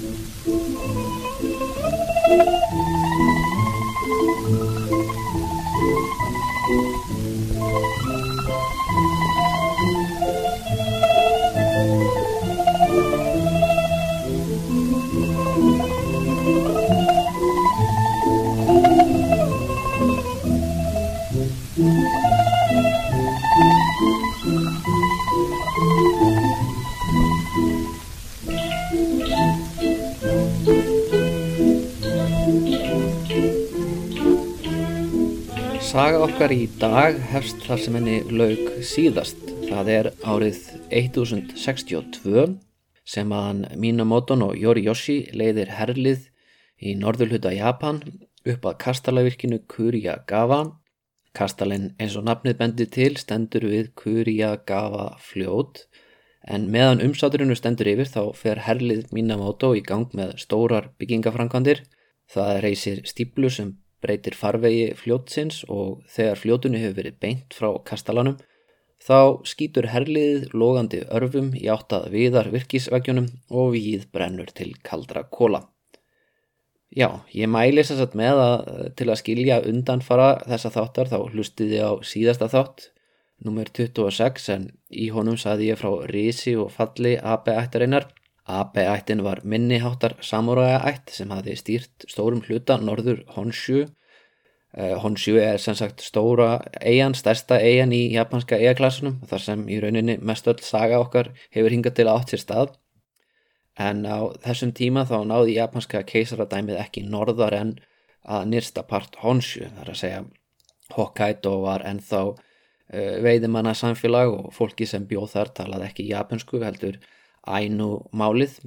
Thank you. Okkar í dag hefst þar sem henni laug síðast. Það er árið 1062 sem að Minamoton og Yoriyoshi leiðir herlið í norðurhluta Japan upp að kastalavirkinu Kuriyagawa. Kastalinn eins og nafnið bendi til stendur við Kuriyagawa fljót en meðan umsáturinu stendur yfir þá fer herlið Minamoto í gang með stórar byggingafrankandir. Það reysir stíplu sem breytir farvegi fljótsins og þegar fljótunni hefur verið beint frá kastalanum þá skýtur herliðið logandi örfum í áttað viðar virkisvegjunum og við brennur til kaldra kóla. Já, ég mæli þess að með að til að skilja undanfara þessa þáttar þá hlustiði á síðasta þátt, nummer 26 en í honum saði ég frá risi og falli AB AB-ættin var minniháttar samúrægaætt sem hafi stýrt stórum hluta norður Honshu. Uh, Honshu er sem sagt stóra eigan, stærsta eigan í japanska eigaklassunum þar sem í rauninni mestöld saga okkar hefur hingað til átt sér stað. En á þessum tíma þá náði japanska keisaradæmið ekki norðar en að nýrsta part Honshu. Það er að segja Hokkaido var ennþá uh, veiðimanna samfélag og fólki sem bjóð þar talaði ekki japansku heldur ænu málið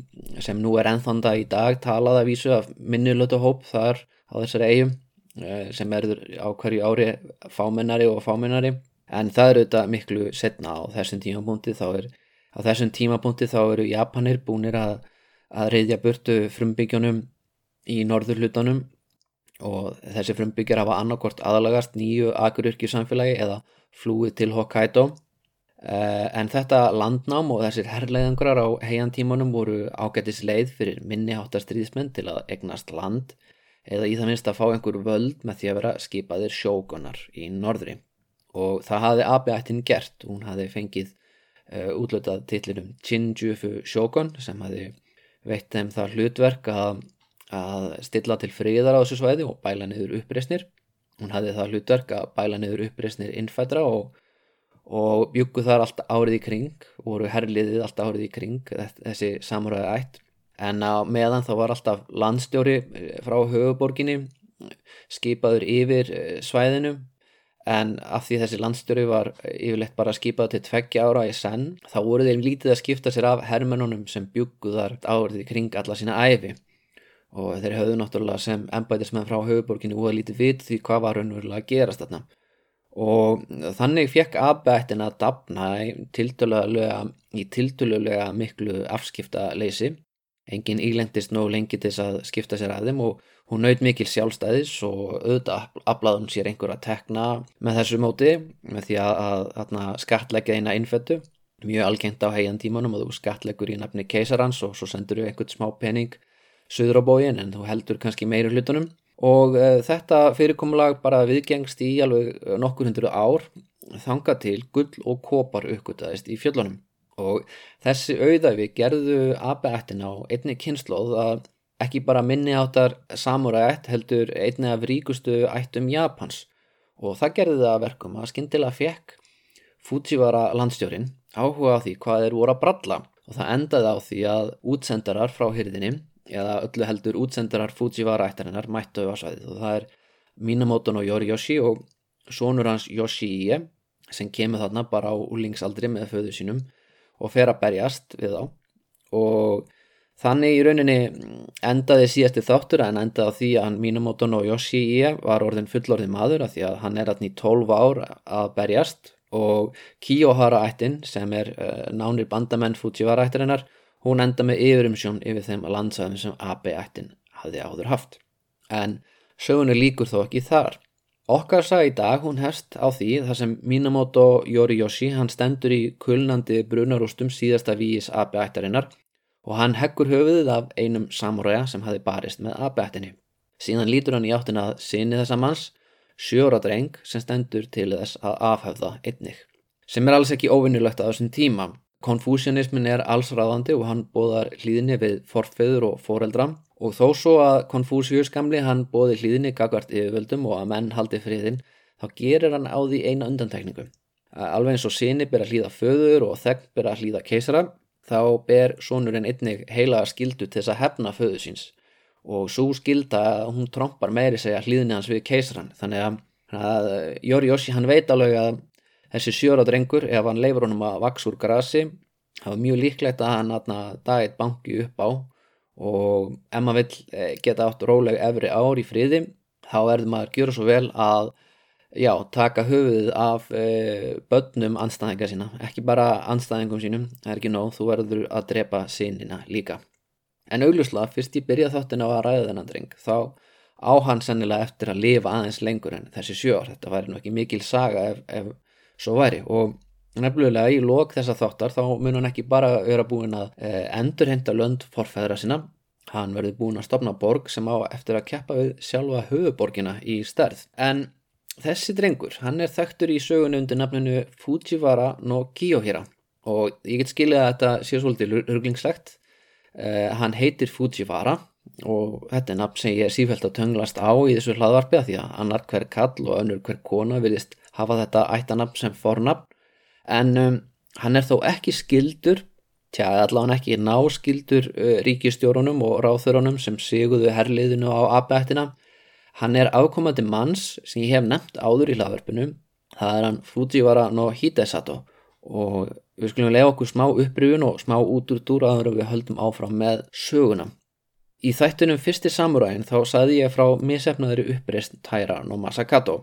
sem nú er ennþanda í dag talað að vísu af minnulötu hóp þar á þessari eigum eh, sem er á hverju ári fámennari og fámennari. En það eru þetta miklu setna á þessum tímapunkti þá er á þessum tímapunkti þá eru Japanir búinir að, að reyðja burtu frumbygjónum í norður hlutanum og þessi frumbyggjar hafa annarkort aðalagast nýju akuryrkju samfélagi eða flúið til Hokkaido en þetta landnám og þessir herrleiðangrar á heiantímanum voru ágættis leið fyrir minniháttarstríðismenn til að egnast land eða í það minnst að fá einhver völd með því að vera skipaðir sjókonar í norðri. Og það hafði AB-ættin gert, hún hafði fengið uh, útlötað tillinum Chinjufu sjókon sem hafði veitt þeim það hlutverk að, að stilla til friðar á þessu svæði og bæla niður uppreysnir. Hún hafði það hlutverk að bæla niður uppreysnir innfædra og og byggu þar alltaf árið í kring voru herliðið alltaf árið í kring þessi samræði ætt. En á meðan þá var alltaf landstjóri eh, frá höfuborginni skipaður yfir eh, svæðinu. En af því þessi landstjóri var yfirleitt bara skipað til tveggja ára í senn þá voru þeim lítið að skipta sér af hermennunum sem byggu þar árið í kring alla sína æfi og þeir höfðu náttúrulega sem ennbætismenn frá höfuborginni úða lítið vit því hvað var raunverulega að gerast þarna og þannig fekk aðbættin að dapna í tildulega miklu afskipta leysi engin ílendist nóg lengi til þess að skipta sér að þeim og hún naut mikil sjálfstæðis og auðvitað aflaðum sér einhver að tekna með þessu móti með því að, að, að skatleggja eina innföttu mjög algengt á heian tímanum og þú skatleggur í nafni keisarans og svo sendur þú einhvern smá pening söður á bógin en þú heldur kannski meiri hlutunum og uh, þetta fyrirkomulag bara viðgengst í alveg nokkur hundru ár þanga til gull og kopar uppgötaðist í fjöllunum. Og þessi auðæfi gerðu AB-ættin á einni kynnslóð að ekki bara minni áttar samurætt heldur einni af ríkustu ættum Japans. Og það gerði það verkum að skindilega fekk Fujiwara landstjórin áhuga á því hvað þeir voru að bralla. Og það endaði á því að útsendarar frá hyrðinni eða öllu heldur útsendarar Fujiwara ættarinnar mættu á svæðið. Og það er Minamoto no Yoriyoshi og sonur hans Yoshie sem kemur þarna bara á úlingsaldri með föðu sínum og fer að berjast við þá. Og þannig í rauninni endaði síðasti þáttur en endaði á því að Minamoto no Yoshie var orðin fullorðin maður af því að hann er alltaf í 12 ár að berjast. Og Kiyohara ættin sem er uh, nánir bandamenn Fujiwara ættarinnar Hún enda með yfirumsjón yfir þeim landsæðum sem AB-ættin hafði áður haft. En sögunni líkur þó ekki þar. Okkar sagði í dag hún hest á því þar sem Minamoto Yoriyoshi hann stendur í kulnandi brunarústum síðasta víis AB-ættarinnar og hann heggur höfuðið af einum samuræja sem hafi barist með aðbættinni. Síðan lítur hann í áttina að sinni þessa manns, sjóra dreng sem stendur til þess að afhafða einnig. Sem er alls ekki óvinnilegt á þessum tíma. Konfúsianismin er allsráðandi og hann bóðar hlýðinni við forfeyður og foreldra. Og þó svo að Konfúsius gamli hann bóði hlýðinni gagvart yfirvöldum og að menn haldi friðin þá gerir hann á því eina undantekningu. Alveg eins og sinni ber að hlýða föður og þegn ber að hlýða keisara þá ber sonurinn einnig heila skildu til þess að hefna föðu síns. Og svo skilda hún trompar meiri segja hlýðinni hans við keisaran þannig að, að Jóri Jósi hann veit alveg að þessi sjóra drengur ef hann leifur honum að vaks úr grasi það var mjög líklegt að hann aðna daginn banki upp á. Og ef maður vill eh, geta átt róleg efri ár í friði þá verður maður að gera svo vel að já, taka höfuðið af e, börnum anstæðinga sína, ekki bara anstæðingum sínum, það er ekki nóg, þú verður að drepa sínina líka. En augljóslega, fyrst ég byrjaði þáttin á að ræða þennan dreng, þá á hann sennilega eftir að lifa aðeins lengur en þessi sjór, þetta væri nú ekki mikil saga ef, ef svo væri. Og nefnilega í lok þessa þáttar þá mun hann ekki bara vera búin að e, endurhenda lönd forfæðra sinna, hann verður búin að stopna borg sem á eftir að keppa við sjálfa höfuborgina í stærð, en Þessi drengur, hann er þekktur í sögun undir nafninu Fujiwara no Kiyohira. Og ég get skilja að þetta sé svolítið ruglingslegt. Uh, hann heitir Fujiwara og þetta er nafn sem ég er sífælt að tönglast á í þessu hlaðvarpi að því að annar hver kall og önnur hver kona vilist hafa þetta ættanabn sem fornabn en um, hann er þó ekki skildur, tja allavega ekki náskildur uh, ríkistjórunum og ráþurunum sem seguðu herliðinu á aðbættina Hann er afkomandi manns sem ég hef nefnt áður í hlaðverfinu, það er hann Fujiwara no Hidesato og við skulum lega okkur smá upprýfun og smá út úr dúraður og við höldum áfram með söguna. Í þættunum fyrsti samuræin þá saði ég frá misefnaðri uppreist Taira no Masakato.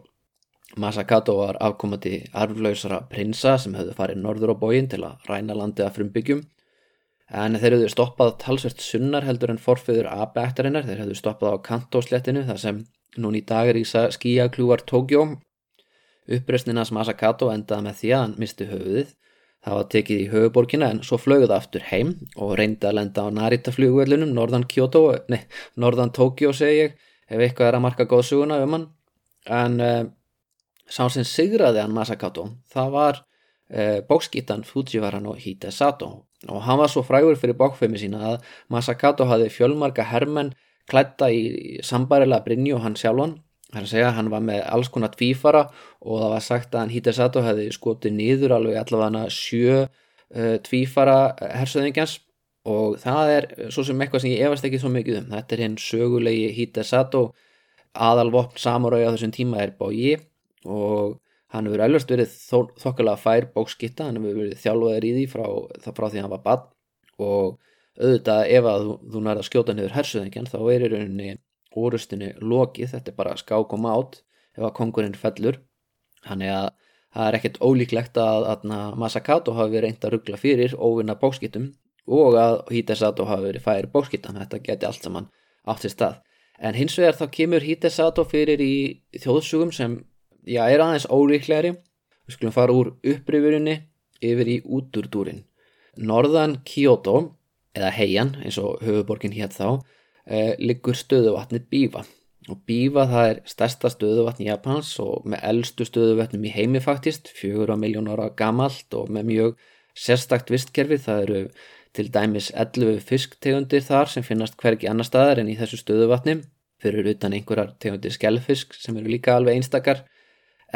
Masakato var afkomandi arflausara prinsa sem hefðu farið norður á bógin til að ræna landið af frumbyggjum en þeir hefðu stoppað talsvert sunnar heldur en forfiður aðbættarinnar, þeir hefðu stoppað á kantóslettinu þar sem Nún í dag er Ísa skíakljúar Tókjó. Uppreysnina sem Asakato endaði með því að hann misti höfuðið. Það var tekið í höfuborkina en svo flöguð aftur heim og reyndi að lenda á Narita flugvellunum, norðan norðan Tókjó segi ég, ef eitthvað er að marka góðsuguna um hann. En uh, sá sem sigraði hann Masakato, það var uh, bókskítan Fujiwara no Hidesato og hann var svo frægur fyrir bókfemi sína að Masakato hafi fjölmarga hermenn klætta í sambarilega brinni og hann sjálfan. Það er að segja hann var með alls konar tvífara og það var sagt að hann Hítesato hefði skotið nýður alveg allavega sjö uh, tvífara hersöðingjans og það er svo sem eitthvað sem ég efast ekki svo mikið um. Þetta er hinn sögulegi Hítesato aðalvopn samurauði á þessum tíma er bói og hann hefur auðvist verið þokkulega fær bókskitta, hann hefur verið þjálfaður í því frá, frá því hann var bann og auðvitað ef að þú, þú nærða að skjóta niður hersöðingjan þá er í rauninni orustinni lokið, þetta er bara skák og mát ef að kongurinn fellur. Þannig að það er ekkert ólíklegt að, að Masakato hafi verið reynd að ruggla fyrir óvinna bókskittum og að Hidesato hafi verið færi bókskittan þetta geti allt saman átt sér stað. En hins vegar þá kemur Hidesato fyrir í þjóðsugum sem já, er aðeins ólíklegri. Við skulum fara úr upprýfurinni yfir í útúrdúrin Norðan Kyoto eða heian eins og höfuborgin hétt þá eh, liggur stöðuvatnið Bífa og Bífa það er stærsta stöðuvatn í Japans og með eldstu stöðuvatnum í heimi faktist, fjögur á miljón ára gamalt og með mjög sérstakt vistkerfi, það eru til dæmis 11 fisktegundir þar sem finnast hverki annar staðar en í þessu stöðuvatni. Fyrir utan einhverjar tegundir skellfisk sem eru líka alveg einstakar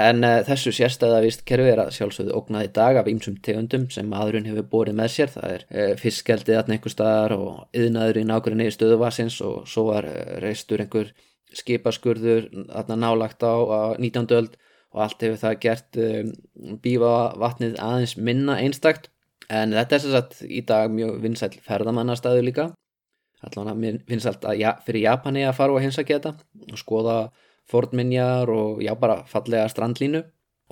En uh, þessu sérstæða vistkerfi er að sjálfsögðu ógnað í dag af ýmsum tegundum sem maðurinn hefur borið með sér. Það er uh, fiskgeldið aðn einhver staðar og yðnaður í nákvæmlega niður stöðuvarsins og svo var uh, reistur einhver skipaskurður aðna nálagt á, á 19. öld og allt hefur það gert bífa vatnið aðeins minna einstakt. En þetta er sérstaklega í dag mjög vinsæl ferðamannastæðu líka. Allavega vinsælt ja, fyrir Japani að fara og hinsa geta og skoða fornminjar og já bara fallega strandlínu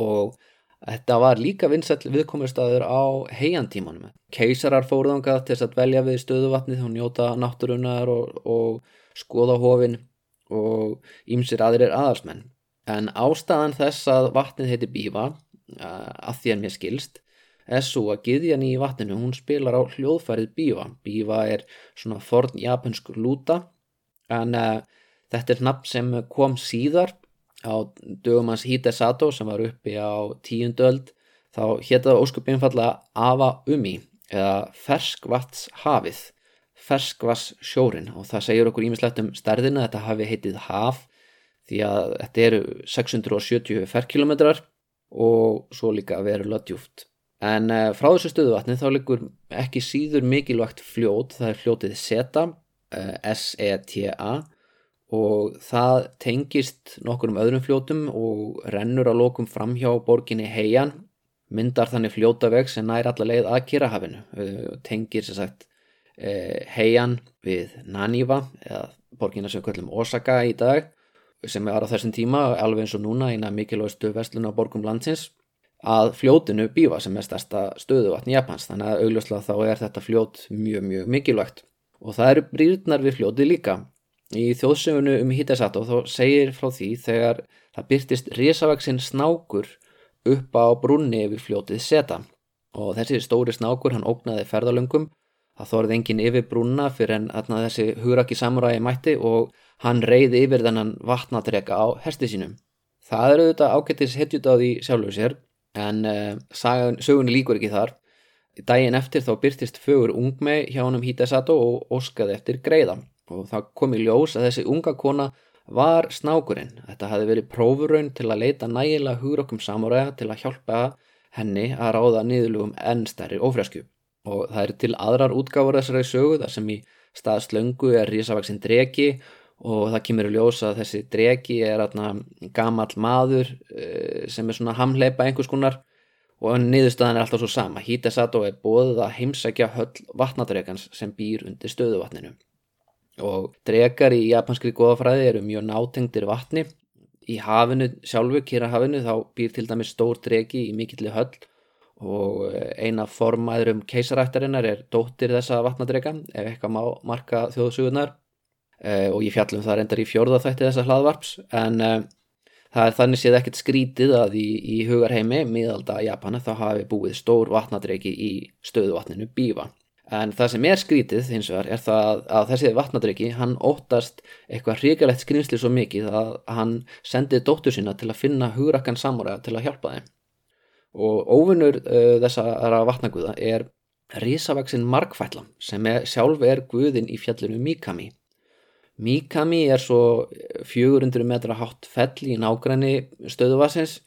og þetta var líka vinsall viðkomurstaður á heiantímanum. Keisarar fóruðangað til að velja við stöðuvatnið og njóta náttúrunar og, og skoða hofin og ímsir aðrir aðarsmenn. En ástæðan þess að vatnið heiti Bífa, að því að mér skilst, er svo að giðjan í vatninu hún spilar á hljóðfærið bífa. Bífa er svona forn japansk lúta en uh, þetta er nafn sem kom síðar á dögum hans Hidesato sem var uppi á tíundöld þá héttaði óskupin falla Ava Umi eða ferskvats hafið ferskvass sjórin og það segir okkur ímislegt um stærðina. Þetta hafi heitið haf því að þetta eru 670 ferkilometrar og svo líka verulega djúft en uh, frá þessu stöðuvatni þá liggur ekki síður mikilvægt fljót. Það er fljótið SETA uh, S-E-T-A og það tengist nokkur um öðrum fljótum og rennur á lokum fram hjá borginni Heian myndar þannig fljótaveg sem nær alla leið að Kirahafinu uh, tengir sem sagt uh, Heian við Naniva eða borginna sem við kallum Osaka í dag sem er á þessum tíma alveg eins og núna eina mikilvægstu vestluna borgum landsins að fljótinu bífa sem er stærsta stöðuvatn í Japans. Þannig að augljóslega þá er þetta fljót mjög mjög mikilvægt. Og það eru brýrnar við fljóti líka Í þjóðsögunu um Hitasato þá segir frá því þegar það byrtist risavaksinn snákur upp á brunni yfir fljótið seta og þessi stóri snákur hann ógnaði ferðalöngum það þorði engin yfir brunna fyrir en aðna þessi hugrakki samurægi mætti og hann reyði yfir þennan vatnadrega á hesti sínum. Það eru auðvitað ágættis hetjut á því sjálfur sér en uh, sögunni líkur ekki þar. Dægin eftir þá byrtist fögur ungmei hjá hann um Hitasato og óskaði eftir greiðan og það kom í ljós að þessi unga kona var snákurinn. Þetta hafi verið prófuraun til að leita nægilega hugrakkum samuræða til að hjálpa henni að ráða niðurlugum enn stærri ófresku. Og það er til aðrar útgáfur þessari sögu þar sem í stað slöngu er risavaksinn dregi og það kemur í ljós að þessi dregi er atna, gamall maður eh, sem er svona hamleipa einhvers konar og niðurstaðan er alltaf svo sama. Hítesato er bóðið að heimsækja höll vatnadregans sem býr undir stöðuvatninu og drekar í japanskri goðafræði eru mjög nátengdir vatni. Í hafinu sjálfu, Kirahafinu þá býr til dæmis stór dregi í mikilli höll. Og eh, eina formæður um keisarættarinnar er dóttir þessa vatnadrega ef eitthvað má marka þjóðsugunar uh, og ég fjallum það reyndar í fjórðaþætti þessa hlaðvarps. En uh, það er þannig séð ekkert skrítið að í, í hugarheimi miðalda Japana þá hafi búið stór vatnadregi í stöðuvatninu Bíva En það sem er skrítið hins vegar er það að þessi vatnadryggi hann óttast eitthvað hrigalegt skrýnsli svo mikið að hann sendið dóttur sína til að finna hugrakkan samúræða til að hjálpa þeim. Og óvinnur uh, þessara vatnaguða er risavaksinn markfætlam sem er, sjálf er guðin í fjallinu Mikami. Mikami er svo 400 metra hátt fell í nágræni stöðuvassins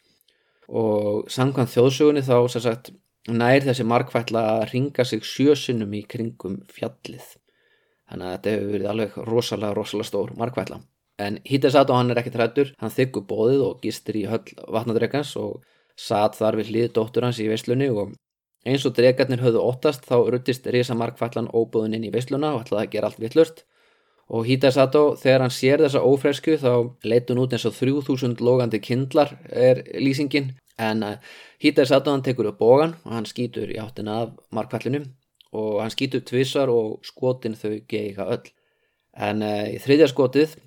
og samkvæmt þjóðsugunni þá sem sagt nær þessi markvætla að ringa sig sjösunum í kringum fjallið. Þannig að þetta hefur verið alveg rosalega, rosalega stór markvætla en Hítesato hann er ekki trættur hann þykku bóðið og gistir í höll vatnadregans og satt þar við hlið dóttur hans í veislunni og eins og dregarnir höfðu óttast þá ruttist risa markvætlan óbúðin inn í veisluna og ætlaði að gera allt vittlust og Hítesato þegar hann sér þessa ófresku þá leitun út eins og 3000 logandi kindlar er lýsingin. En Hítar Satan tekur upp bógan og hann skýtur í áttina af markvallinu og hann skýtur tvissar og skotin þau geiga öll. En uh, í þriðja skotið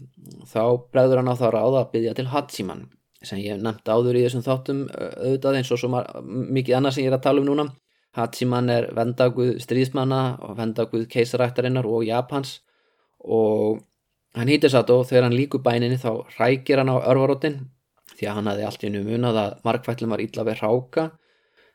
þá bregður hann á þá ráða að byggja til Hatsiman sem ég nefndi áður í þessum þáttum auðvitað eins og svo mikið annað sem ég er að tala um núna. Hatsiman er vendaguð stríðsmanna og vendaguð keisarættarinnar og Japans og hann hýtir satt og þegar hann líku bæninni þá rækir hann á örvarótin því að hann hafði allt í nú munað að markfællum var illa við ráka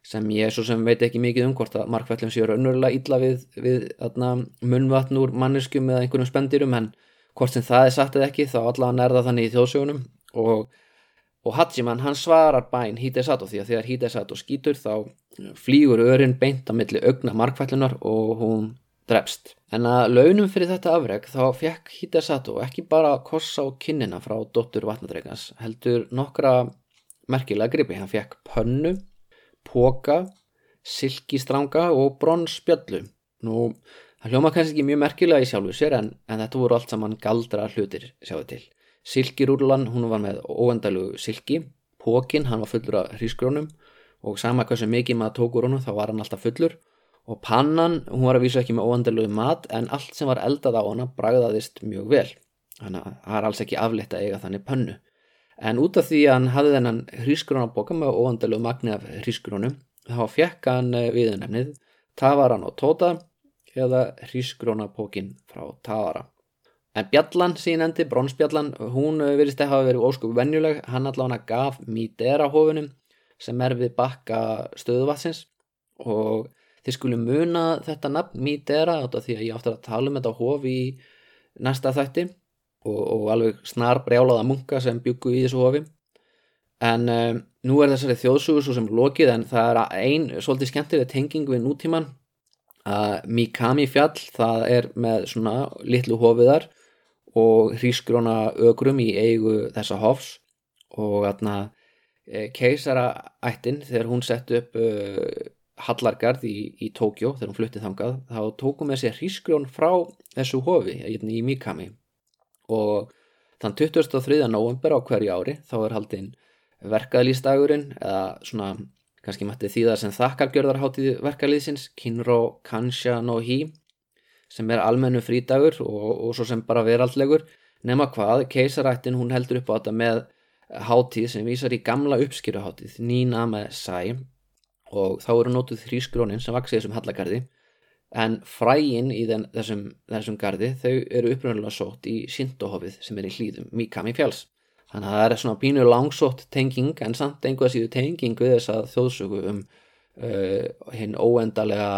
sem ég svo sem veit ekki mikið um hvort að markfællum séu raunverulega illa við, við atna, munvatn úr manneskum eða einhvernum spendirum en hvort sem það er satt eða ekki þá allavega nærða þannig í þjóðsögunum. Og, og Hachiman hann svarar bæn Hidesato því að þegar Hidesato skýtur þá flýgur örin beint að milli augna markfællunar og hún drefst. En að launum fyrir þetta afreg þá fekk Hidesato ekki bara kossa á kinnina frá dottur vatnadreikans, heldur nokkra merkilega gripi. Hann fekk pönnu, póka, silkistranga og bronsspjallu. Nú, það hljóma kannski ekki mjög merkilega í sjálfu sér en, en þetta voru allt saman galdra hlutir, sjáu til. Silkirúrlan, hún var með óendalu silki, pókin, hann var fullur af hrísgrónum og sama hvað sem mikið maður tókur honum þá var hann alltaf fullur og pannan, hún var að vísa ekki með óandalögu mat en allt sem var eldað á hana bragðaðist mjög vel. Þannig að það er alls ekki aflitt að eiga þannig pönnu. En út af því að hann hafði þennan hrísgrónaboka með óandalögu magni af hrísgrónum þá fekk hann viðunefnið Tavaran og Tóta eða hrísgrónapókin frá Tavara. En bjallan sínendi, bronsbjallan, hún virðist að hafa verið óskup venjuleg, hann allavega gaf Midera hófunum sem er við bakka stöðuvatsins og þið skulum muna þetta nafn Midera því að ég áttur að tala um þetta hófi í næsta þætti og, og alveg snar brjálaða munka sem byggu í þessu hófi en um, nú er þessari þjóðsugur svo sem lokið en það er ein svolítið skemmtileg tenging við nútíman að Mikami fjall það er með svona litlu hofiðar og hrísgróna ögrum í eigu þessa hofs. Og þarna e, keisaraættin þegar hún sett upp uh, Hallargarð í, í Tókjó þegar hún fluttið þangað þá tókum við sér hrísgrón frá þessu hofi í Mikami og þann 23. november á hverju ári þá er haldinn verkaðlýstagurinn eða svona kannski mætti því það sem þakkargjörðarháttið verkaðlýsins Kinro Kansha no Hi sem er almennu frídagur og, og svo sem bara veraldlegur nema hvað, keisarættin hún heldur upp á þetta með hátíð sem vísar í gamla uppskýruhátíð Nina með Sæ og þá eru nótuð þrýskrónin sem vaksi þessum hallagarði. En fræin í þessum, þessum gardi þau eru uppröndulega sótt í Sintohofið sem er í hlýðum Mikami fjáls Þannig að það er svona pínu langsótt tenging en samt einhvað síðu tenging við þess að þjóðsöku um uh, hinn óendalega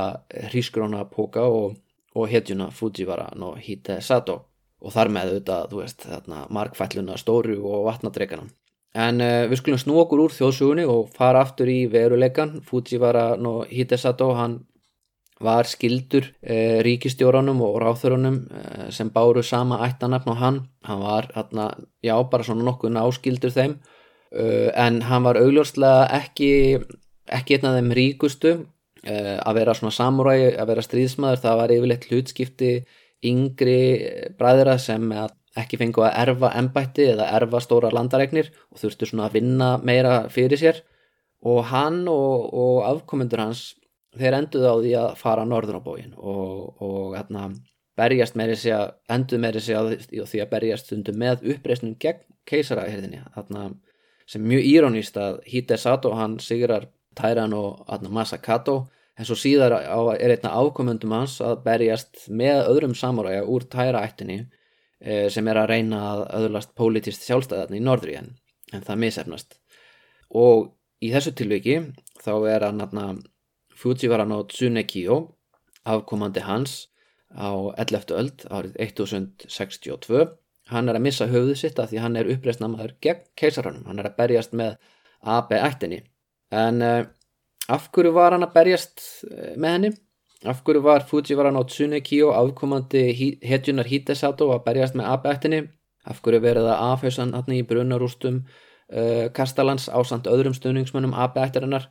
hrískróna póka og, og hetjuna Fujiwara no Hite Sato. Og þar með auðvitað, þú veist, þarna markfælluna stóru og vatnadreikana. En uh, við skulum snú okkur úr þjóðsögunni og fara aftur í veruleikan. Fujiwara no Hite Sato, hann var skildur eh, ríkistjóranum og ráþörunum eh, sem báru sama ættanafn og hann. Hann var hérna, já, bara svona nokkuð náskildur þeim. Uh, en hann var augljóslega ekki ekki einn af þeim ríkustu uh, að vera svona samuræi, að vera stríðsmaður. Það var yfirleitt hlutskipti yngri bræðira sem ekki fengu að erfa ennbætti eða erfa stóra landaregnir og þurftu svona að vinna meira fyrir sér. Og hann og, og afkomendur hans þeir enduð á því að fara norður á bógin og, og hérna, berjast meiri sig að enduð meiri sig að því að berjast stundum með uppreysnum gegn keisaraherðinni sem mjög írónist að Hide Sato hann sigrar Tæran og hérna, Masakato en svo síðar á, er einna ákomundum hans að berjast með öðrum samuræja úr Tæraættinni e, sem er að reyna að öðurlast pólitist sjálfstæðarni í norðri en, en það misefnast og í þessu tilviki þá er hann hérna Fujiwara no Tsunekio, afkomandi hans á 11. öld árið 1062. Hann er að missa höfuðu sitt að því hann er uppreysnamaður gegn keisarannum. Hann er að berjast með AB-ættinni. En uh, af hverju var hann að berjast uh, með henni? Af hverju var Fujiwara no Tsunekio afkomandi hetjunar Hidesato að berjast með AB-ættinni? Af hverju verið það afhauðsan hann í brunarústum uh, Kastalans ásand öðrum stöðningsmönnum AB-ættarinnar?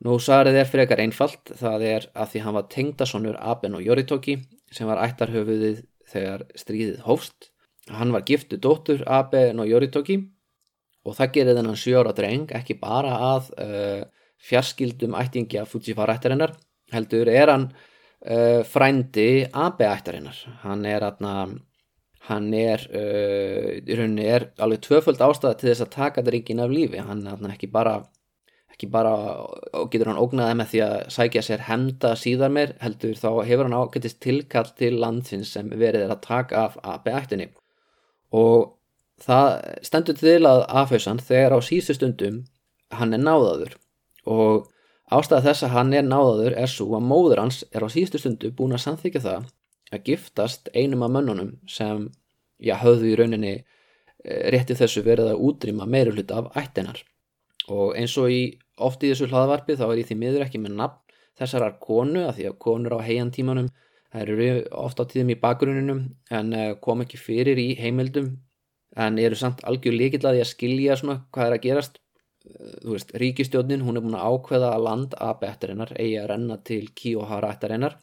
Nú svarið er frekar einfalt, það er að því hann var tengdasonur Aben og Yoritoki sem var ættarhöfuðið þegar stríðið hófst. Hann var giftu dóttur Aben og Yoritoki og það gerir þennan sjóra dreng ekki bara að uh, fjarskildum ættingja Fujiwara ættarinnar, heldur er hann uh, frændi Abe ættarinnar. Hann er aðna... Hann er, uh, í rauninni er alveg tvöföld ástæða til þess að taka ríkin af lífi, hann er ekki bara ekki bara getur hann ógnaði með því að sækja sér henda síðar meir heldur þá hefur hann ágættist tilkall til landsins sem verið er að taka af AB-ættinni og það stendur til að afhauðsan þegar á síðustu stundum hann er náðaður. Og ástæða þess að hann er náðaður er svo að móður hans er á síðustu stundu búin að samþykja það að giftast einum af mönnunum sem já, höfðu í rauninni eh, rétti þessu verið að útrýma meiri hlut af ættinar og eins og í oft í þessu hlaðvarpi þá er ég því miður ekki með nafn þessarar konu að því að konur á heiantímanum það eru ofta á tíðum í bakgruninum en eh, kom ekki fyrir í heimildum en eru samt algjör líkilaði að skilja svona hvað er að gerast þú veist, ríkistjónin hún er búin að ákveða að land að bettarinnar eigi að renna til Kiyohara ættarinnar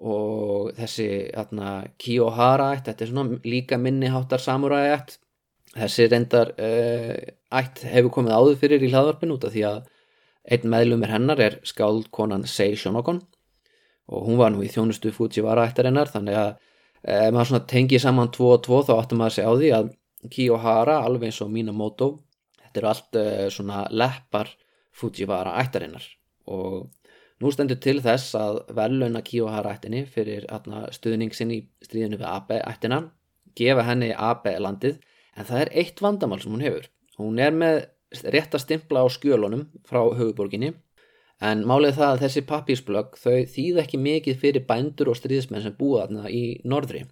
og þessi atna, Kiyohara ætt, þetta er svona líka minniháttar samuræði ætt. Þessi reyndar uh, ætt hefur komið áður fyrir í hlaðvarpin út af því að Einn meðlumir hennar er skáldkonan Sei Shonokon. Og hún var nú í þjónustu Fujiwara ættarinnar þannig að ef eh, maður tengið saman 2 og 2 þá áttum maður að segja á því að Kiyohara alveg eins og Minamoto þetta eru allt uh, svona leppar Fujiwara ættarinnar. Og nú stendur til þess að veluna Kiyohara-ættinni fyrir atna, stuðning sinn í stríðinu við AB-ættina gefa henni AB-landið en það er eitt vandamál sem hún hefur. Hún er með rétt að stimpla á skjölunum frá höfuborginni en málið það að þessi pappísblögg þau þýð ekki mikið fyrir bændur og stríðismenn sem búa þarna í norðri.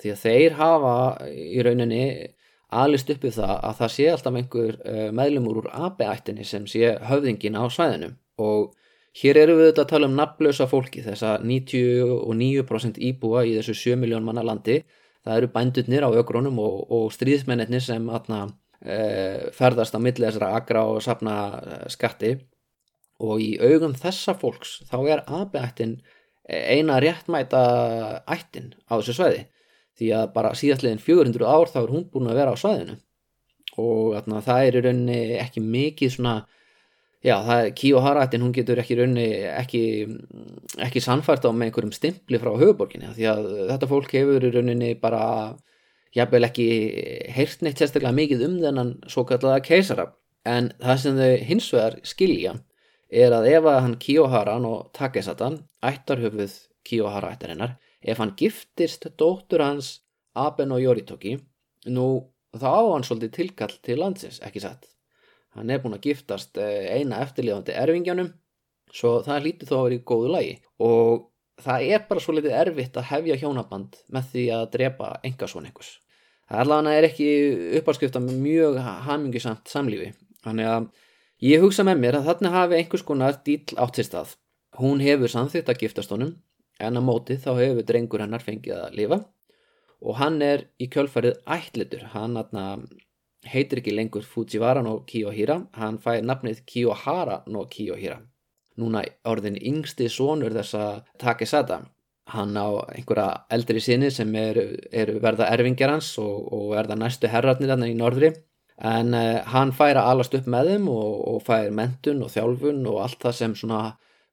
Því að þeir hafa í rauninni alist uppið það að það sé alltaf einhver uh, meðlumur úr AB-ættinni sem sé höfðingin á svæðinu. Og hér eru við þetta að tala um nafnlösa fólki þess að 99% íbúa í þessu 7 miljón manna landi. Það eru bændurnir á ögrónum og, og stríðismennir sem atna, uh, ferðast á milli þessara agra og sapna uh, skatti. Og í augum þessa fólks þá er AB-ættin eina réttmæta ættin á þessu svæði því að bara síðastlegin 400 ár þá er hún búin að vera á svæðinu. Og atna, það er í rauninni ekki mikið svona já, það er Kiyohara-ættin, hún getur ekki í rauninni ekki, ekki sannfært á með einhverjum stimpli frá höfuborginni því að þetta fólk hefur í rauninni bara jafnvel ekki heyrt neitt sérstaklega mikið um þennan svo kallaða keisara en það sem þau hins vegar skilja er að ef að hann Kiyoharan og Takesatan ættarhöfuð Kiyohara-ættarinnar ef hann giftist dóttur hans Aben og Yoritoki nú þá á hann svolítið tilkall til landsins, ekki satt? Hann er búin að giftast eh, eina eftirlíðandi erfingjanum svo það lítið þó að vera í góðu lagi. Og það er bara svolítið erfitt að hefja hjónaband með því að drepa enga svona einhvers. Það allavega er ekki uppáskrift með mjög hamingisamt samlífi. Þannig að ég hugsa með mér að þarna hafi einhvers konar dýl átt sér stað. Hún hefur samþýtt að giftast honum en á móti þá hefur drengur hennar fengið að lifa. Og hann er í kjölfarið ætlitur, hann heitir ekki lengur Fujiwara no Kiyohira, hann fær nafnið Kiyohara no Kiyohira. Núna orðin yngsti sonur þessa Takesada, hann á einhverja eldri sinni sem eru er verða erfingjar hans og, og verða næstu herratnir hann í norðri. En uh, hann fær að alast upp með þeim og, og fær mentun og þjálfun og allt það sem svona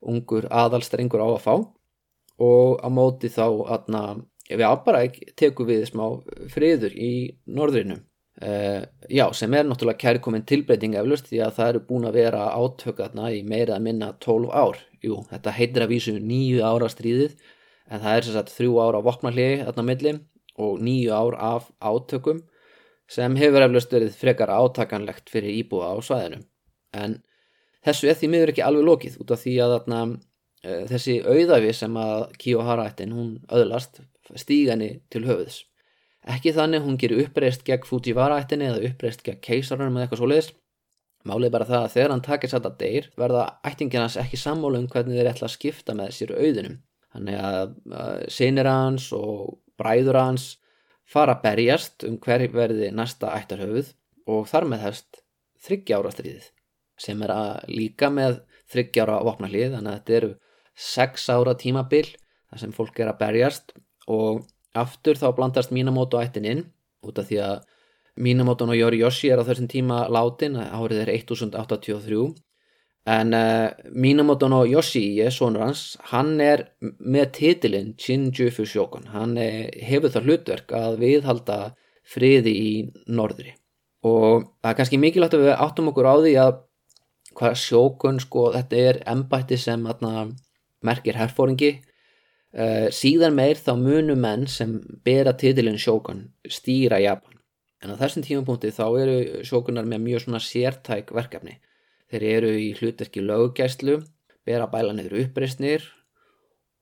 ungur aðalstrengur á að fá og á móti þá aðna, við ábara tekum við smá friður í norðrinu uh, já, sem er náttúrulega kærkominn tilbreyting eflust því að það eru búin að vera átökatna í meira að minna 12 ár. Jú, þetta heitir að vísu nýju ára stríðið en það er sem sagt þrjú ára á vopnarliði aðna milli og nýju ár af átökum sem hefur eflust verið frekar átakanlegt fyrir íbúa á svæðinu. En þessu er því miður ekki alveg lokið út af því að Eh, þessi auðafi sem að Kiyohara-ættin hún öðlast stíga henni til höfuðs. Ekki þannig hún gerir uppreist gegn Fujiwara-ættinni eða uppreist gegn keisarunum eða eitthvað svo leiðis málið bara það að þegar hann takir satt að deyr verða ættinginans ekki sammálu um hvernig þeir ætla að skipta með sér auðunum þannig að sinir hans og bræður hans fara að berjast um hver verði næsta ættarhöfuð og þar með þess þryggjára stríðið sem er að líka með þryggjára vopnarlið þannig að þetta eru sex ára tímabil þar sem fólk er að berjast og aftur þá blandast Minamoto ættin inn út af því að Minamoto og Yoriyoshi er á þessum tíma látin árið er 1083 en uh, Minamoto og Yoshi, sonur hans hann er með titilinn Shinjufu Shogun hann er, hefur það hlutverk að viðhalda friði í norðri. Og það er kannski mikilvægt að við áttum okkur á því að hvað sjókun sko þetta er embætti sem atna, merkir herfóringi uh, síðan meir þá munu menn sem bera titilinn sjókun stýra Japan. En á þessum tímapunkti þá eru sjókunar með mjög svona sértæk verkefni. Þeir eru í hlutverki löggæslu bera bæla niður uppreysnir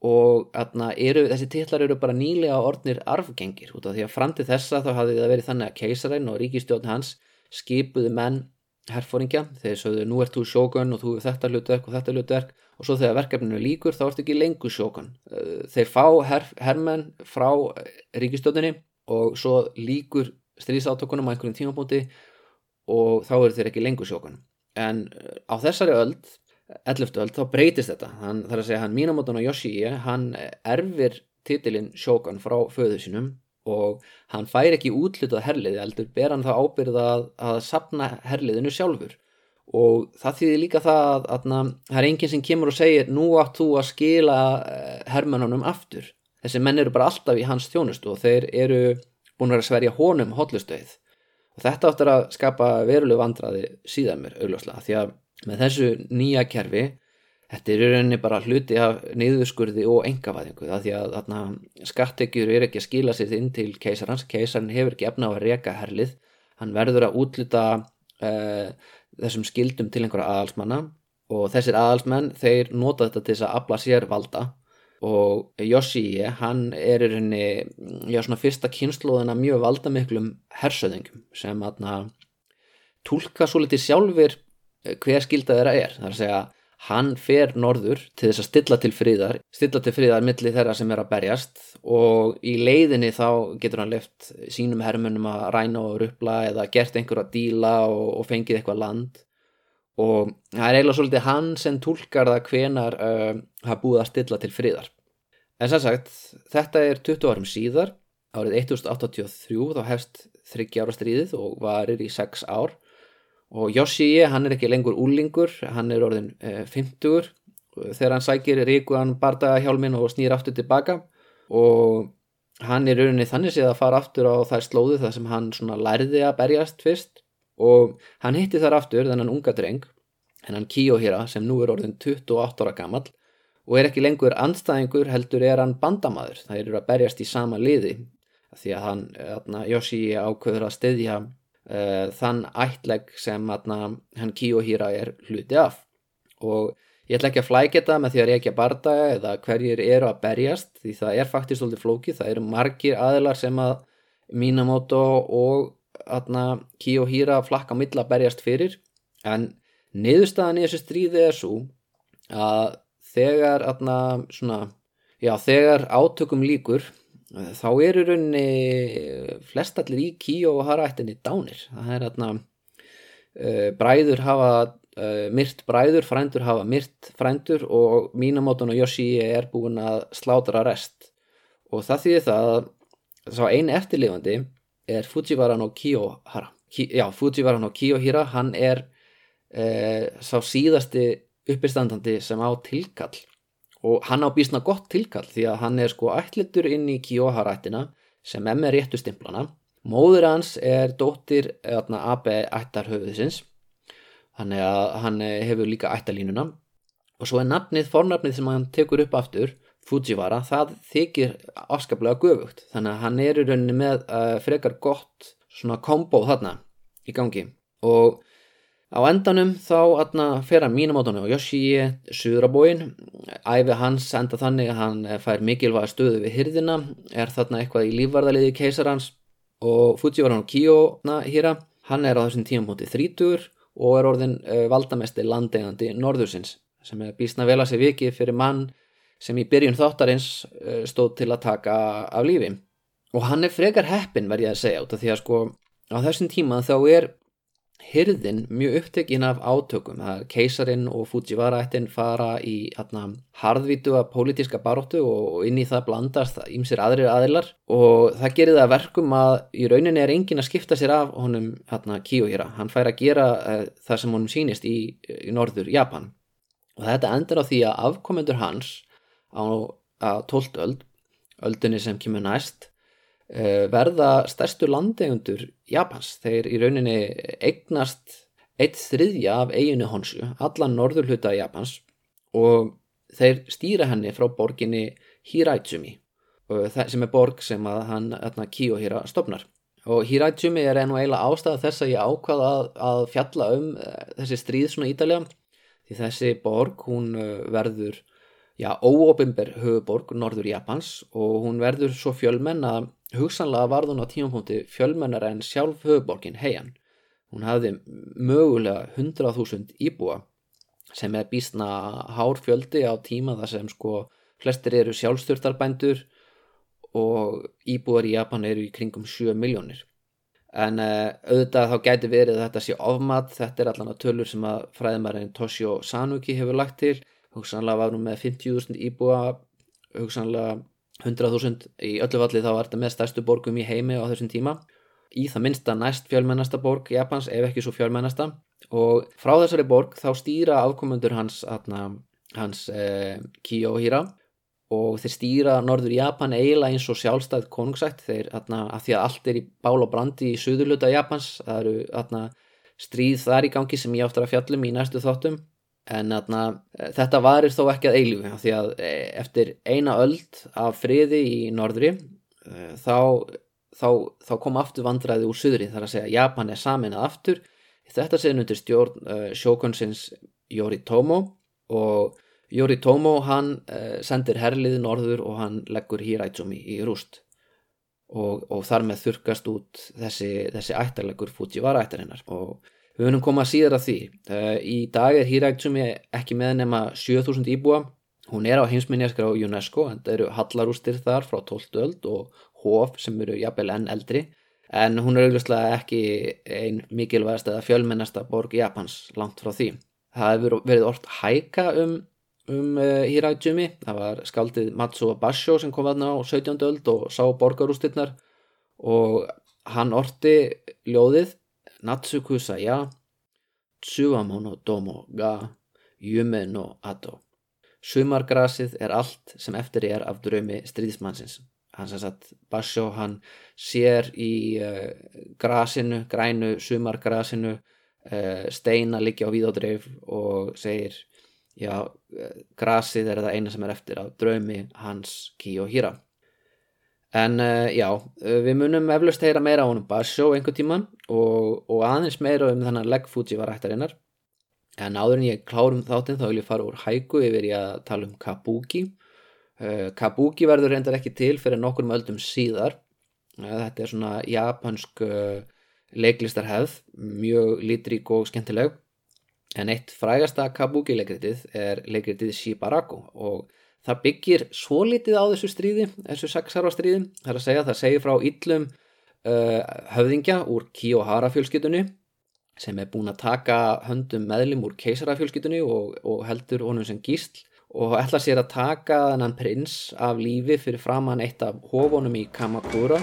og eru, þessi titlar eru bara nýlega orðnir arfgengir. Út af því að fram til þessa þá hafði það verið þannig að keisaræn og ríkistjórn hans skipuðu menn herfóringja þeir sögðu nú ert þú sjókun og þú er þetta hlutverk og þetta hlutverk. Og svo þegar verkefninu líkur þá ertu ekki lengur sjókun eh, þeir fá her, hermenn frá ríkistjóðinni og svo líkur stríðsátökunum á einhverjum tímabúti og þá eru þeir ekki lengur sjókun en eh, á þessari öld 11. öld þá breytist þetta. Hann, þar að segja hann Minamoto og Yoshi hann erfir titilinn sjókun frá föðu sínum og hann fær ekki útlutað herliði heldur ber hann það ábyrða að, að sapna herliðinu sjálfur. Og það þýðir líka það að, að, að það er enginn sem kemur og segir nú átt þú að skila eh, hermönunum aftur. Þessi menn eru bara alltaf í hans þjónustu og þeir eru búin að sverja honum hotlustöið og þetta áttur að skapa veruleg vandraði síðan mér augljóslega því að með þessu nýja kerfi Þetta er í rauninni bara hluti af niðurskurði og engavæðingu það því að þarna, skattekjur er ekki að skila sér inn til keisarans, keisarin hefur ekki efna á að reka herlið, hann verður að útluta uh, þessum skildum til einhverja aðalsmanna og þessir aðalsmenn þeir nota þetta til þess að afla sér valda. Og Yoshie hann er í rauninni, já svona fyrsta kynnslóðina mjög valdamiklum hersöðingum sem aðna tólka svo litið sjálfur hver skilda þeirra er, það er að segja hann fer norður til þess að stilla til fríðar stilla til fríðar millir þeirra sem er að berjast og í leiðinni þá getur hann left sínum hermunum að ræna og rupla eða gert einhver að díla og, og fengið eitthvað land. Og það er eiginlega svolítið hann sem tólkar það hvenar uh, hafa búið að stilla til fríðar en sem sagt, þetta er 20 árum síðar árið 1083 þá hefst þryggjára stríðið og varir í 6 ár og Yoshie hann er ekki lengur úlingur hann er orðin eh, 50 þegar hann sækir ríkuan bardagahjálmin og snýr aftur tilbaka. Og hann er rauninni þannig séð að fara aftur á þær slóðu þar sem hann svona lærði að berjast fyrst. Og hann hitti þar aftur þennan unga dreng hennan Kiyohira sem nú er orðin 28 ára gammal og er ekki lengur andstæðingur heldur er hann bandamaður. Það eru að berjast í sama liði. Því að hann, Yoshie ákveður að styðja uh, þann ættlegg sem atna, hann Kiyohira er hluti af. Og ég ætla ekki að flækja þetta með því að reykja bardaga eða hverjir eru að berjast því það er faktist svolítið flókið, það eru margir aðilar sem að Minamoto og Kiyohira flakka milla að berjast fyrir. En niðurstaðan í þessu stríði er svo að þegar atna, svona, já, þegar átökum líkur þá eru rauninni flestallir í Kíó og Harættinni dánir. Það er aðna uh, bræður hafa uh, myrt bræður, frændur hafa myrt frændur og Minamoton og Yoshi er búin að slátra rest. Og það þýðir það að þá eini eftirlifandi er Fujiwara no Kiyohara Ki, já, Fujiwara no Kiyohira hann er uh, sá síðasti uppistandandi sem á tilkall og hann á bísna gott tilkall því að hann er sko ætlitur inn í Kyoha-rættina sem með réttu stimplana. Móður hans er dóttir AB ættarhöfuðsins. Að hann hefur líka ættalínuna og svo er nafnið, fornafnið sem hann tekur upp aftur Fujiwara, það þykir afskaplega göfugt, þannig að hann er í rauninni með uh, frekar gott svona kombo þarna í gangi. Og Á endanum þá atna, fer hann mínumótanu og Yoshi Surabóin, æfi hans enda þannig að hann fær mikilvæga stöðu við hyrðina, er þarna eitthvað í lífvarðaliði keisarans og Fujiwara no Kiyo hýra, hann er á þessum tíum hóti þrítur og er orðin uh, valdamesti landegandi norðursins sem er bísna vel að sé vikið fyrir mann sem í byrjun þáttarins uh, stóð til að taka af lífi. Og hann er frekar heppin verð ég að segja út af því að sko á þessum tíma þá er hyrðin mjög upptekinn af átökum. Er keisarin og Fujiwara ættin fara í hérna, harðvítu að pólitíska baróttu og inn í það blandast ímsir aðrir aðilar. Og það gerir það verkum að í rauninni er engin að skipta sér af honum hérna, Kiyohira, hann fær að gera uh, það sem honum sínist í, í norður Japan. Og þetta endur á því að afkomendur hans á, á 12. öld öldunni sem kemur næst verða stærstu landegundur Japans. Þeir í rauninni eignast eitt þriðja af eiginu honsu, allan norður hluta Japans og þeir stýra henni frá borginni Hiraitsumi sem er borg sem að hann Kiyohira stopnar. Og Hiraitsumi er enn og eiginlega ástæða þess að ég ákvaða að, að fjalla um eh, þessi stríð svona ídalega því þessi borg hún eh, verður já, óopimber höfuborg norður Japans og hún verður svo fjölmenn að Hugsanlega var hún á tímapunkti fjölmennar en sjálf höfuborgin heian. Hún hafði mögulega 100.000 íbúa sem er bísna hár fjöldi á tíma þar sem sko flestir eru sjálfstyrtarbændur og íbúar í Japan eru í kringum 7 miljónir. En uh, auðvitað þá gæti verið að þetta sé ofmat, þetta er allan að tölur sem að fræðimærin Toshio Sanuki hefur lagt til. Hugsanlega var hún með 50.000 íbúa, hugsanlega 100.000 í öllu valli þá var þetta með stærstu borgum í heimi á þessum tíma. Í það minnsta næst fjölmennasta borg Japans ef ekki svo fjölmennasta. Og frá þessari borg þá stýra afkomundur hans, atna, hans eh, Kiyohira. Og þeir stýra norður Japan eiginlega eins og sjálfstæð konungsætt þeir atna, að því að allt er í bál og brandi í suðurluta Japans það eru atna, stríð þar í gangi sem ég áttur að fjallum í næstu þáttum en atna, þetta varir þó ekki að eilífu því að e, eftir eina öld af friði í norðri e, þá, þá, þá kom aftur vandræði úr suðri þar að segja Japan er saminað aftur. Þetta séð undir stjórn uh, sjókonsins Yoritomo og Yoritomo hann uh, sendir herliði norður og hann leggur Hiraizumi í rúst. Og, og þar með þurkast út þessi, þessi ættarlegur Fujiwara ættarinnar. Og við vunum koma síðar af því uh, í dag er Hiraizumi ekki með nema 7000 íbúa hún er á heimsminjaskra á UNESCO en það eru hallarústir þar frá 12. öld og hof sem eru jafnvel enn eldri en hún er auglustlega ekki ein mikilvægast eða fjölmennasta borg Japans langt frá því. Það hefur verið orðt hæka um, um uh, Hiraijumi, það var skaldið Matsuo Basho sem kom aðna á 17. öld og sá borgarústirnar og hann orti ljóðið Natsuku Saya Tsuamono Domo Ga Yume no Ato. Sumargrasið er allt sem eftir er af draumi stríðismannsins hann sem sagt Basho hann sér í uh, grasinu, grænu sumargrasinu uh, steina liggja á víðádreif og segir já, uh, grasið er það eina sem er eftir af draumi hans Ki en já, við munum eflust heyra meira á honum Basho einhver tíman og, og aðeins meira um þannig að leggfúti var ættarinnar en áður en ég klárum þáttinn þá vil ég fara úr hæku yfir ég að tala um Kabuki. Eh, kabuki verður reyndar ekki til fyrir nokkur möldum síðar. Eh, þetta er svona japansk eh, leiklistarhefð mjög litrík og skemmtileg. En eitt frægasta kabuki leikritið er leikritið Shibaraku og það byggir svo litið á þessu stríði þessu sexarva stríði. Það er að segja það segir frá yllum uh, höfðingja úr Kiyohara fjölskytunni sem er búin að taka höndum meðlim úr keisara fjölskytunni og, og heldur honum sem gísl og ætla sér að taka þennan prins af lífi fyrir framann eitt af hófunum í Kamakura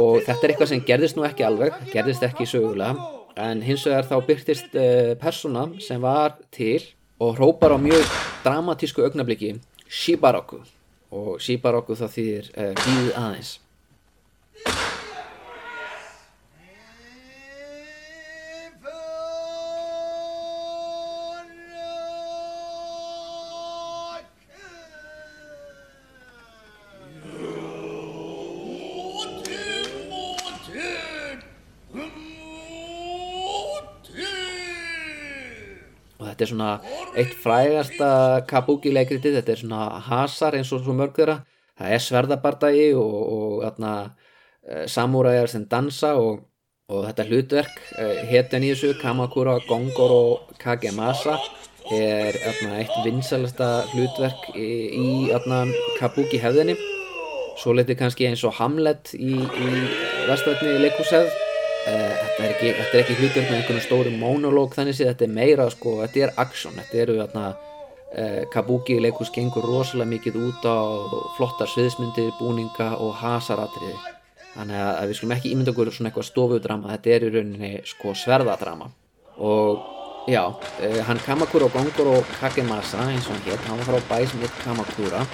og þetta er eitthvað sem gerðist nú ekki alveg gerðist ekki sögulega. En hins vegar þá byrtist uh, persóna sem var til og hrópar á mjög dramatísku augnabliki Shibaroku og Shibaroku það þýðir uh, gíð aðeins þetta er svona eitt frægasta kabuki leikritið, þetta er svona hasar eins og svo mörg þeirra. Það er sverðabardagi og, og þarna e, samúræjar sem dansa og, og þetta hlutverk hétten í þessu Kamakura, Gongoro Kagemasa er þarna eitt vinsalasta hlutverk í, í þarna kabuki hefðinni. Svo letið kannski eins og Hamlet í, í vestvætni leikúshefð Eh, þetta er ekki, þetta er ekki hlutur með einhvern stóru monológ þannig að þetta er meira sko, þetta er aksjón, þetta eru þarna eh, Kabuki leikus gengur rosalega mikið út á flottar sviðismyndir, búninga og hasaratriði. Þannig að við skulum ekki ímynda okkur svona eitthvað stofudrama, þetta er í rauninni sko sverðadrama. Og já, eh, hann Kamakura og Gongoro Kakemasa eins og hann hétt, hann var frá bæ sem hétt Kamakura.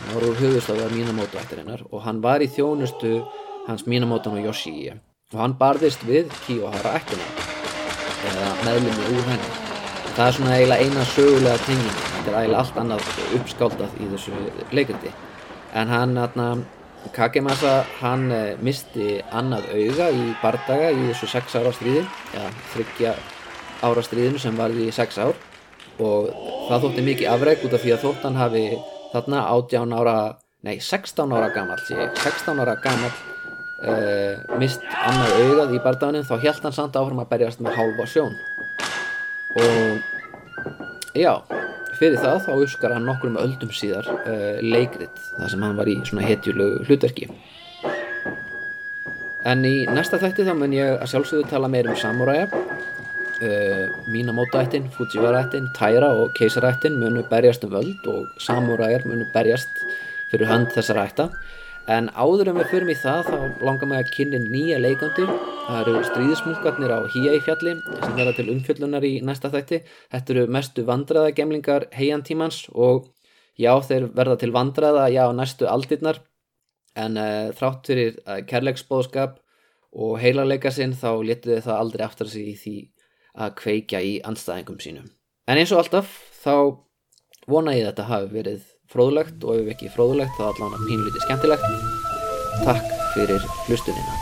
Hann var úr höfustöðu af Minamoto ættirinnar og hann var í þjónustu hans Minamoto no Yoshii og hann barðist við Kiyohara ættuna eða meðlumni úr henni. Það er svona eiginlega eina sögulega tingin þetta er eiginlega allt annað uppskáldað í þessu leikriti en hann, hann Kakemasa hann eh, misti annað auga í bardaga í þessu 6 ára stríði eða þryggja ára stríðinu sem varði í 6 ár. Og það þótti mikið afreg út af því að þóttan hafi þarna 18 ára nei 16 ára gammal 16 ára gammal uh, mist annað augað í barndaganum þá held hann samt áfram að berjast með hálfa sjón. Og já fyrir það þá uppskar hann nokkur um öldum síðar uh, leikrit þar sem hann var í svona hetjulegu hlutverki. En í næsta þætti þá mun ég að sjálfsögðu tala meir um samúræja. Uh, Minamoto-ættin, Fujiwara-ættin, Taira og Keisara-ættin munu berjast um völd og Samuræjar munu berjast fyrir hönd þessara ætta en áður en við förum í það þá langar mig að kynni nýja leikandi. Það eru stríðismunkarnir á Híei fjalli sem verða til umfjöllunar í næsta þætti. Þetta eru mestu vandraðagemlingar heiantímans og já þeir verða til vandraða já næstu aldirnar. En uh, þrátt fyrir uh, kærleiksbóðskap og heilarleika sinn þá letuðu það aldrei aftur sig í því að kveikja í anstæðingum sínum. En eins og alltaf þá vona ég að þetta hafi verið fróðulegt og ef ekki fróðulegt þá allavega pínlítið skemmtilegt. Takk fyrir hlustunina.